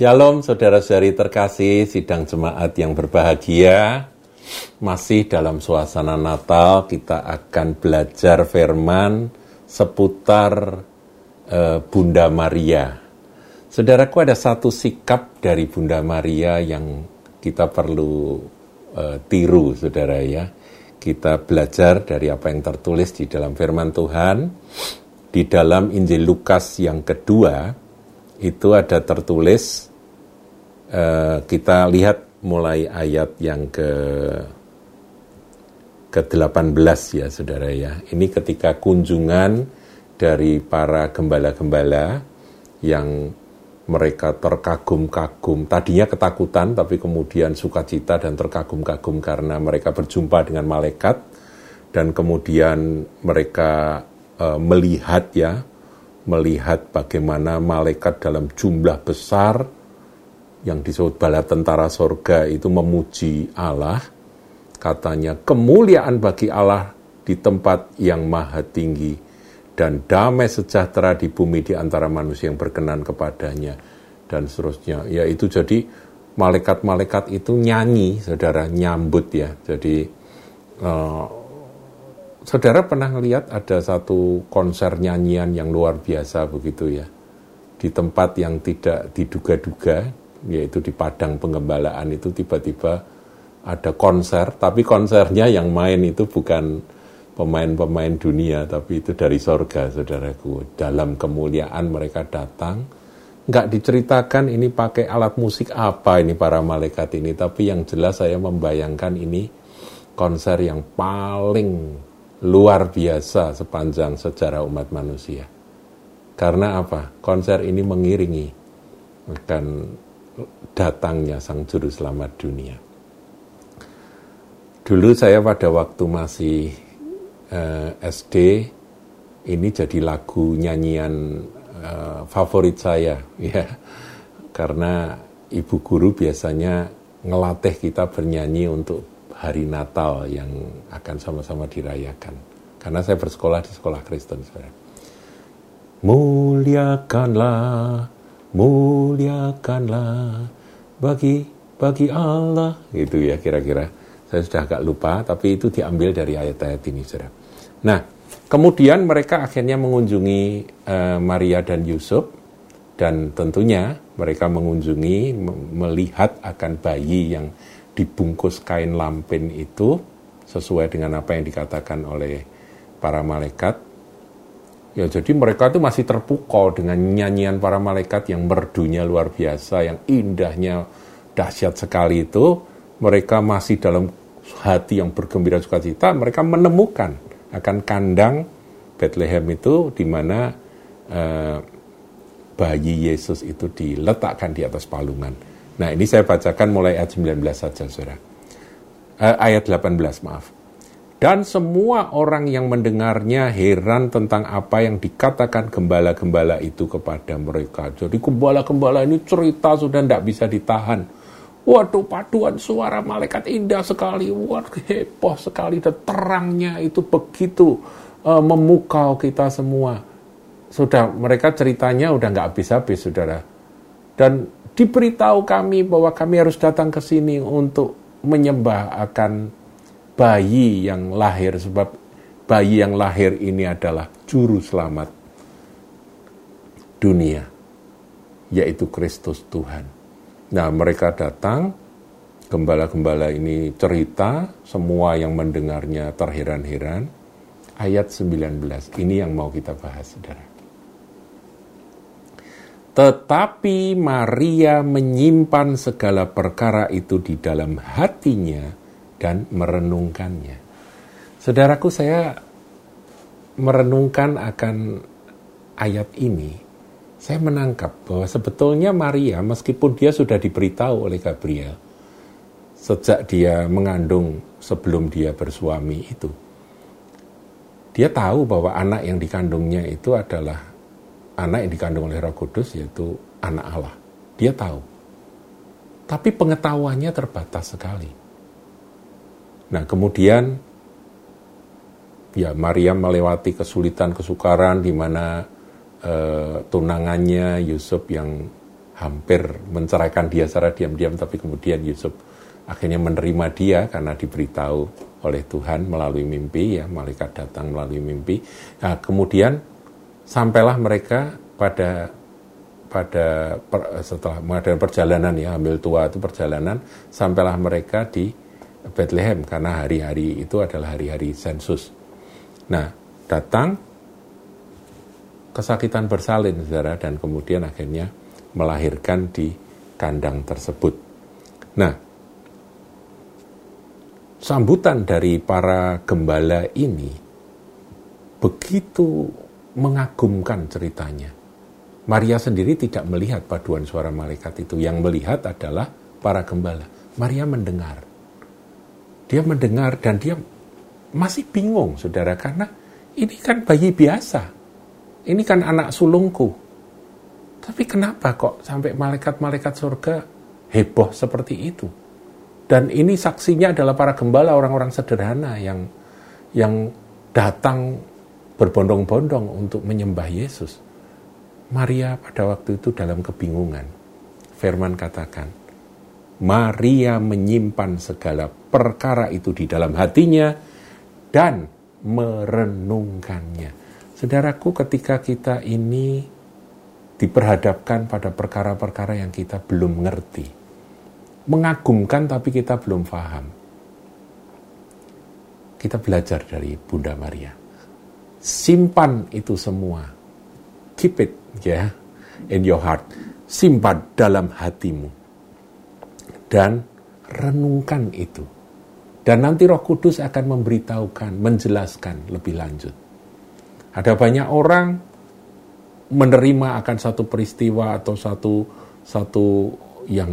Shalom saudara-saudari terkasih, sidang jemaat yang berbahagia. Masih dalam suasana Natal, kita akan belajar firman seputar uh, Bunda Maria. Saudaraku ada satu sikap dari Bunda Maria yang kita perlu uh, tiru, saudara ya. Kita belajar dari apa yang tertulis di dalam firman Tuhan. Di dalam Injil Lukas yang kedua, itu ada tertulis uh, kita lihat mulai ayat yang ke ke-18 ya Saudara ya. Ini ketika kunjungan dari para gembala-gembala yang mereka terkagum-kagum. Tadinya ketakutan tapi kemudian sukacita dan terkagum-kagum karena mereka berjumpa dengan malaikat dan kemudian mereka uh, melihat ya melihat bagaimana malaikat dalam jumlah besar yang disebut bala tentara sorga itu memuji Allah, katanya kemuliaan bagi Allah di tempat yang maha tinggi dan damai sejahtera di bumi di antara manusia yang berkenan kepadanya dan seterusnya. Ya itu jadi malaikat-malaikat itu nyanyi, saudara nyambut ya. Jadi uh, saudara pernah lihat ada satu konser nyanyian yang luar biasa begitu ya di tempat yang tidak diduga-duga yaitu di padang penggembalaan itu tiba-tiba ada konser, tapi konsernya yang main itu bukan pemain-pemain dunia, tapi itu dari sorga, saudaraku. Dalam kemuliaan mereka datang, nggak diceritakan ini pakai alat musik apa ini para malaikat ini, tapi yang jelas saya membayangkan ini konser yang paling luar biasa sepanjang sejarah umat manusia. Karena apa? Konser ini mengiringi akan datangnya Sang Juru Selamat dunia. Dulu saya pada waktu masih eh, SD, ini jadi lagu nyanyian uh, favorit saya, ya, karena ibu guru biasanya ngelatih kita bernyanyi untuk hari Natal yang akan sama-sama dirayakan. Karena saya bersekolah di sekolah Kristen, saudara. Muliakanlah muliakanlah bagi bagi Allah. Gitu ya kira-kira. Saya sudah agak lupa tapi itu diambil dari ayat-ayat ini saudara. Nah kemudian mereka akhirnya mengunjungi uh, Maria dan Yusuf dan tentunya mereka mengunjungi melihat akan bayi yang dibungkus kain lampin itu sesuai dengan apa yang dikatakan oleh para malaikat Ya jadi mereka itu masih terpukau dengan nyanyian para malaikat yang merdunya luar biasa, yang indahnya dahsyat sekali itu. Mereka masih dalam hati yang bergembira sukacita, mereka menemukan akan kandang Bethlehem itu di mana eh, bayi Yesus itu diletakkan di atas palungan. Nah ini saya bacakan mulai ayat 19 saja, saudara. Eh, ayat 18, maaf. Dan semua orang yang mendengarnya heran tentang apa yang dikatakan gembala-gembala itu kepada mereka. Jadi gembala-gembala ini cerita sudah tidak bisa ditahan. Waduh paduan suara malaikat indah sekali. Waduh heboh sekali dan terangnya itu begitu uh, memukau kita semua. Sudah mereka ceritanya udah nggak habis-habis saudara. Dan diberitahu kami bahwa kami harus datang ke sini untuk menyembah akan bayi yang lahir sebab bayi yang lahir ini adalah juru selamat dunia yaitu Kristus Tuhan. Nah, mereka datang gembala-gembala ini cerita, semua yang mendengarnya terheran-heran. Ayat 19, ini yang mau kita bahas, Saudara. Tetapi Maria menyimpan segala perkara itu di dalam hatinya dan merenungkannya. Saudaraku, saya merenungkan akan ayat ini. Saya menangkap bahwa sebetulnya Maria, meskipun dia sudah diberitahu oleh Gabriel, sejak dia mengandung sebelum dia bersuami itu, dia tahu bahwa anak yang dikandungnya itu adalah anak yang dikandung oleh Roh Kudus, yaitu anak Allah. Dia tahu. Tapi pengetahuannya terbatas sekali. Nah kemudian ya Maria melewati kesulitan kesukaran di mana uh, tunangannya Yusuf yang hampir menceraikan dia secara diam-diam, tapi kemudian Yusuf akhirnya menerima dia karena diberitahu oleh Tuhan melalui mimpi, ya malaikat datang melalui mimpi. Nah, kemudian sampailah mereka pada pada per, setelah mengadakan perjalanan ya ambil tua itu perjalanan sampailah mereka di Bethlehem karena hari-hari itu adalah hari-hari sensus. Nah, datang kesakitan bersalin saudara dan kemudian akhirnya melahirkan di kandang tersebut. Nah, sambutan dari para gembala ini begitu mengagumkan ceritanya. Maria sendiri tidak melihat paduan suara malaikat itu. Yang melihat adalah para gembala. Maria mendengar. Dia mendengar dan dia masih bingung, saudara, karena ini kan bayi biasa. Ini kan anak sulungku. Tapi kenapa kok sampai malaikat-malaikat surga heboh seperti itu? Dan ini saksinya adalah para gembala orang-orang sederhana yang yang datang berbondong-bondong untuk menyembah Yesus. Maria pada waktu itu dalam kebingungan. Firman katakan, Maria menyimpan segala perkara itu di dalam hatinya dan merenungkannya. Saudaraku, ketika kita ini diperhadapkan pada perkara-perkara yang kita belum ngerti, mengagumkan tapi kita belum paham. Kita belajar dari Bunda Maria. Simpan itu semua. Keep it ya in your heart simpan dalam hatimu dan renungkan itu. Dan nanti Roh Kudus akan memberitahukan menjelaskan lebih lanjut. Ada banyak orang menerima akan satu peristiwa atau satu satu yang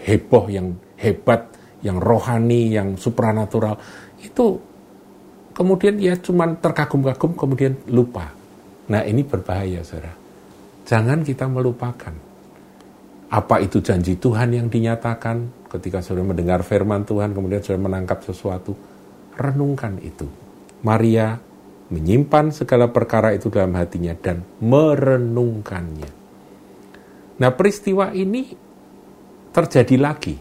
heboh yang hebat yang rohani yang supranatural. Itu kemudian ya cuman terkagum-kagum kemudian lupa. Nah ini berbahaya saudara. Jangan kita melupakan apa itu janji Tuhan yang dinyatakan ketika sudah mendengar firman Tuhan, kemudian sudah menangkap sesuatu. Renungkan itu. Maria menyimpan segala perkara itu dalam hatinya dan merenungkannya. Nah, peristiwa ini terjadi lagi.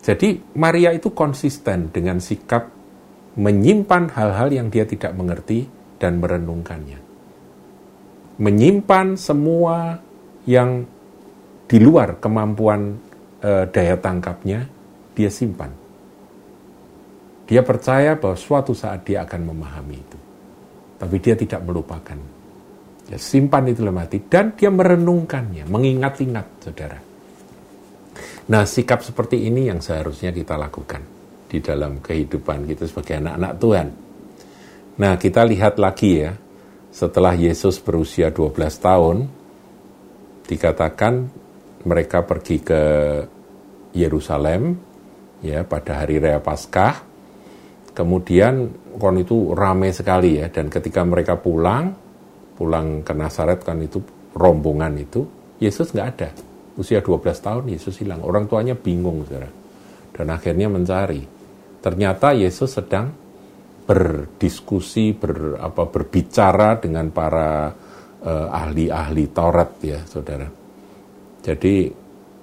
Jadi, Maria itu konsisten dengan sikap menyimpan hal-hal yang dia tidak mengerti dan merenungkannya menyimpan semua yang di luar kemampuan e, daya tangkapnya, dia simpan. Dia percaya bahwa suatu saat dia akan memahami itu. Tapi dia tidak melupakan. Dia simpan itu dalam hati dan dia merenungkannya, mengingat-ingat, saudara. Nah, sikap seperti ini yang seharusnya kita lakukan di dalam kehidupan kita sebagai anak-anak Tuhan. Nah, kita lihat lagi ya, setelah Yesus berusia 12 tahun, dikatakan mereka pergi ke Yerusalem ya pada hari raya Paskah. Kemudian kon itu ramai sekali ya dan ketika mereka pulang pulang ke Nazaret kan itu rombongan itu Yesus nggak ada. Usia 12 tahun Yesus hilang. Orang tuanya bingung saudara. Dan akhirnya mencari. Ternyata Yesus sedang berdiskusi, ber, apa, berbicara dengan para uh, ahli-ahli Taurat ya, saudara. Jadi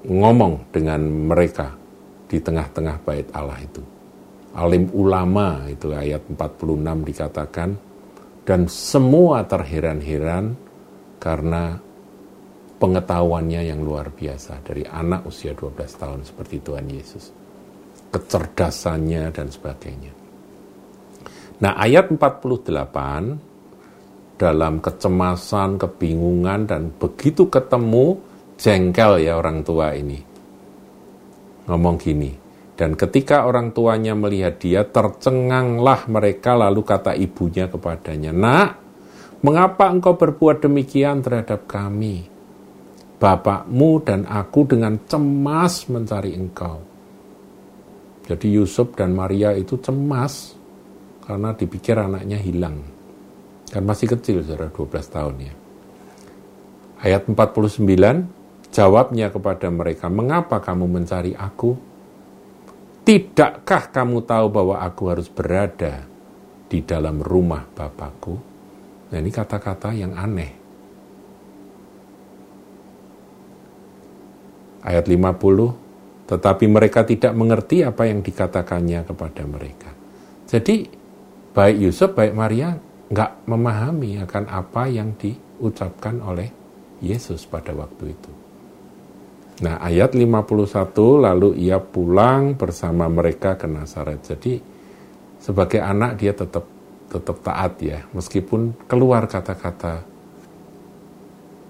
ngomong dengan mereka di tengah-tengah bait Allah itu. Alim ulama itu ayat 46 dikatakan dan semua terheran-heran karena pengetahuannya yang luar biasa dari anak usia 12 tahun seperti Tuhan Yesus. Kecerdasannya dan sebagainya. Nah ayat 48 dalam kecemasan, kebingungan, dan begitu ketemu jengkel ya orang tua ini. Ngomong gini, dan ketika orang tuanya melihat dia, tercenganglah mereka lalu kata ibunya kepadanya, Nak, mengapa engkau berbuat demikian terhadap kami? Bapakmu dan aku dengan cemas mencari engkau. Jadi Yusuf dan Maria itu cemas karena dipikir anaknya hilang. Kan masih kecil, saudara 12 tahun ya. Ayat 49, jawabnya kepada mereka, mengapa kamu mencari aku? Tidakkah kamu tahu bahwa aku harus berada di dalam rumah Bapakku? Nah ini kata-kata yang aneh. Ayat 50, tetapi mereka tidak mengerti apa yang dikatakannya kepada mereka. Jadi baik Yusuf, baik Maria nggak memahami akan apa yang diucapkan oleh Yesus pada waktu itu. Nah ayat 51 lalu ia pulang bersama mereka ke Nazaret. Jadi sebagai anak dia tetap tetap taat ya meskipun keluar kata-kata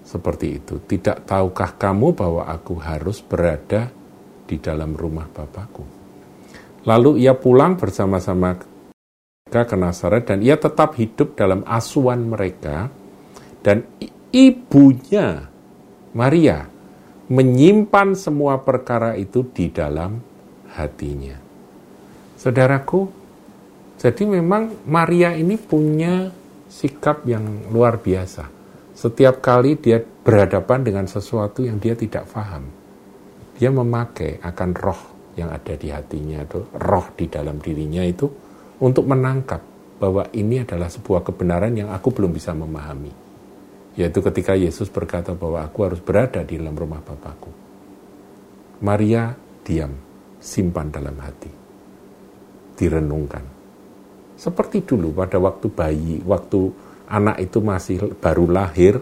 seperti itu. Tidak tahukah kamu bahwa aku harus berada di dalam rumah Bapakku? Lalu ia pulang bersama-sama mereka ke Nazaret dan ia tetap hidup dalam asuhan mereka dan ibunya Maria menyimpan semua perkara itu di dalam hatinya. Saudaraku, jadi memang Maria ini punya sikap yang luar biasa. Setiap kali dia berhadapan dengan sesuatu yang dia tidak paham, dia memakai akan roh yang ada di hatinya itu, roh di dalam dirinya itu untuk menangkap bahwa ini adalah sebuah kebenaran yang aku belum bisa memahami yaitu ketika Yesus berkata bahwa aku harus berada di dalam rumah Bapakku. Maria diam, simpan dalam hati, direnungkan. Seperti dulu pada waktu bayi, waktu anak itu masih baru lahir,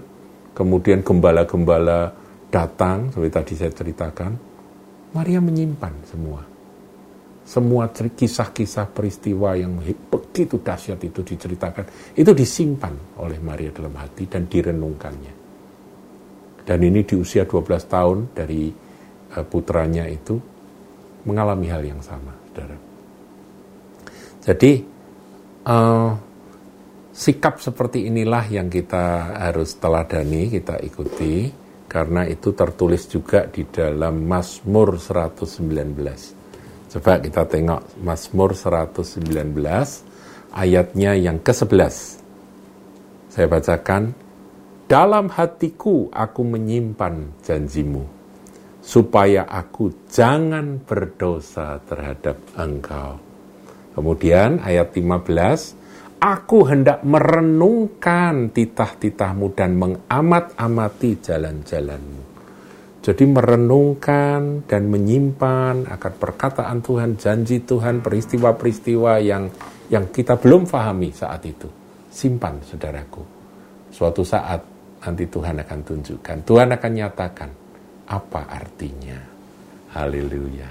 kemudian gembala-gembala datang, seperti tadi saya ceritakan, Maria menyimpan semua semua kisah-kisah peristiwa yang begitu dahsyat itu diceritakan, itu disimpan oleh Maria dalam hati dan direnungkannya. Dan ini di usia 12 tahun dari uh, putranya itu mengalami hal yang sama, saudara. Jadi, uh, sikap seperti inilah yang kita harus teladani, kita ikuti, karena itu tertulis juga di dalam Mazmur 119 Coba kita tengok Mazmur 119 ayatnya yang ke-11. Saya bacakan, dalam hatiku aku menyimpan janjimu, supaya aku jangan berdosa terhadap engkau. Kemudian ayat 15, aku hendak merenungkan titah-titahmu dan mengamat-amati jalan-jalanmu. Jadi merenungkan dan menyimpan akan perkataan Tuhan, janji Tuhan, peristiwa-peristiwa yang yang kita belum pahami saat itu. Simpan, saudaraku. Suatu saat nanti Tuhan akan tunjukkan, Tuhan akan nyatakan apa artinya. Haleluya.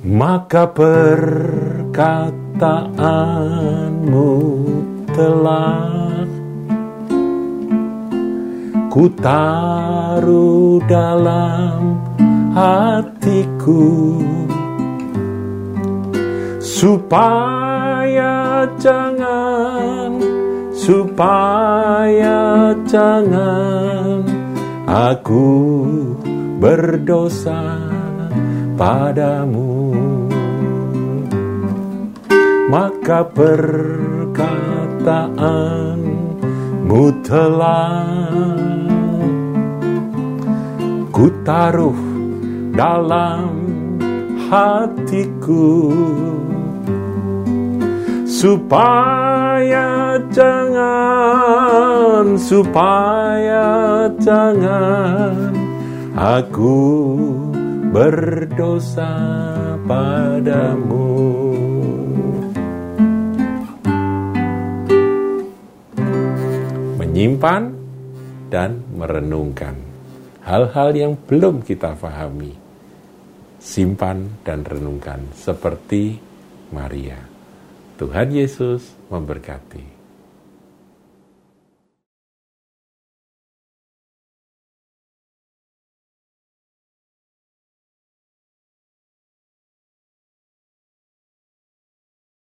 Maka perkataanmu telah ku taruh dalam hatiku. Supaya jangan supaya jangan aku berdosa padamu. Maka perkataanmu telah ku taruh dalam hatiku supaya jangan supaya jangan aku berdosa padamu. Menyimpan dan merenungkan hal-hal yang belum kita pahami, simpan dan renungkan seperti Maria. Tuhan Yesus memberkati.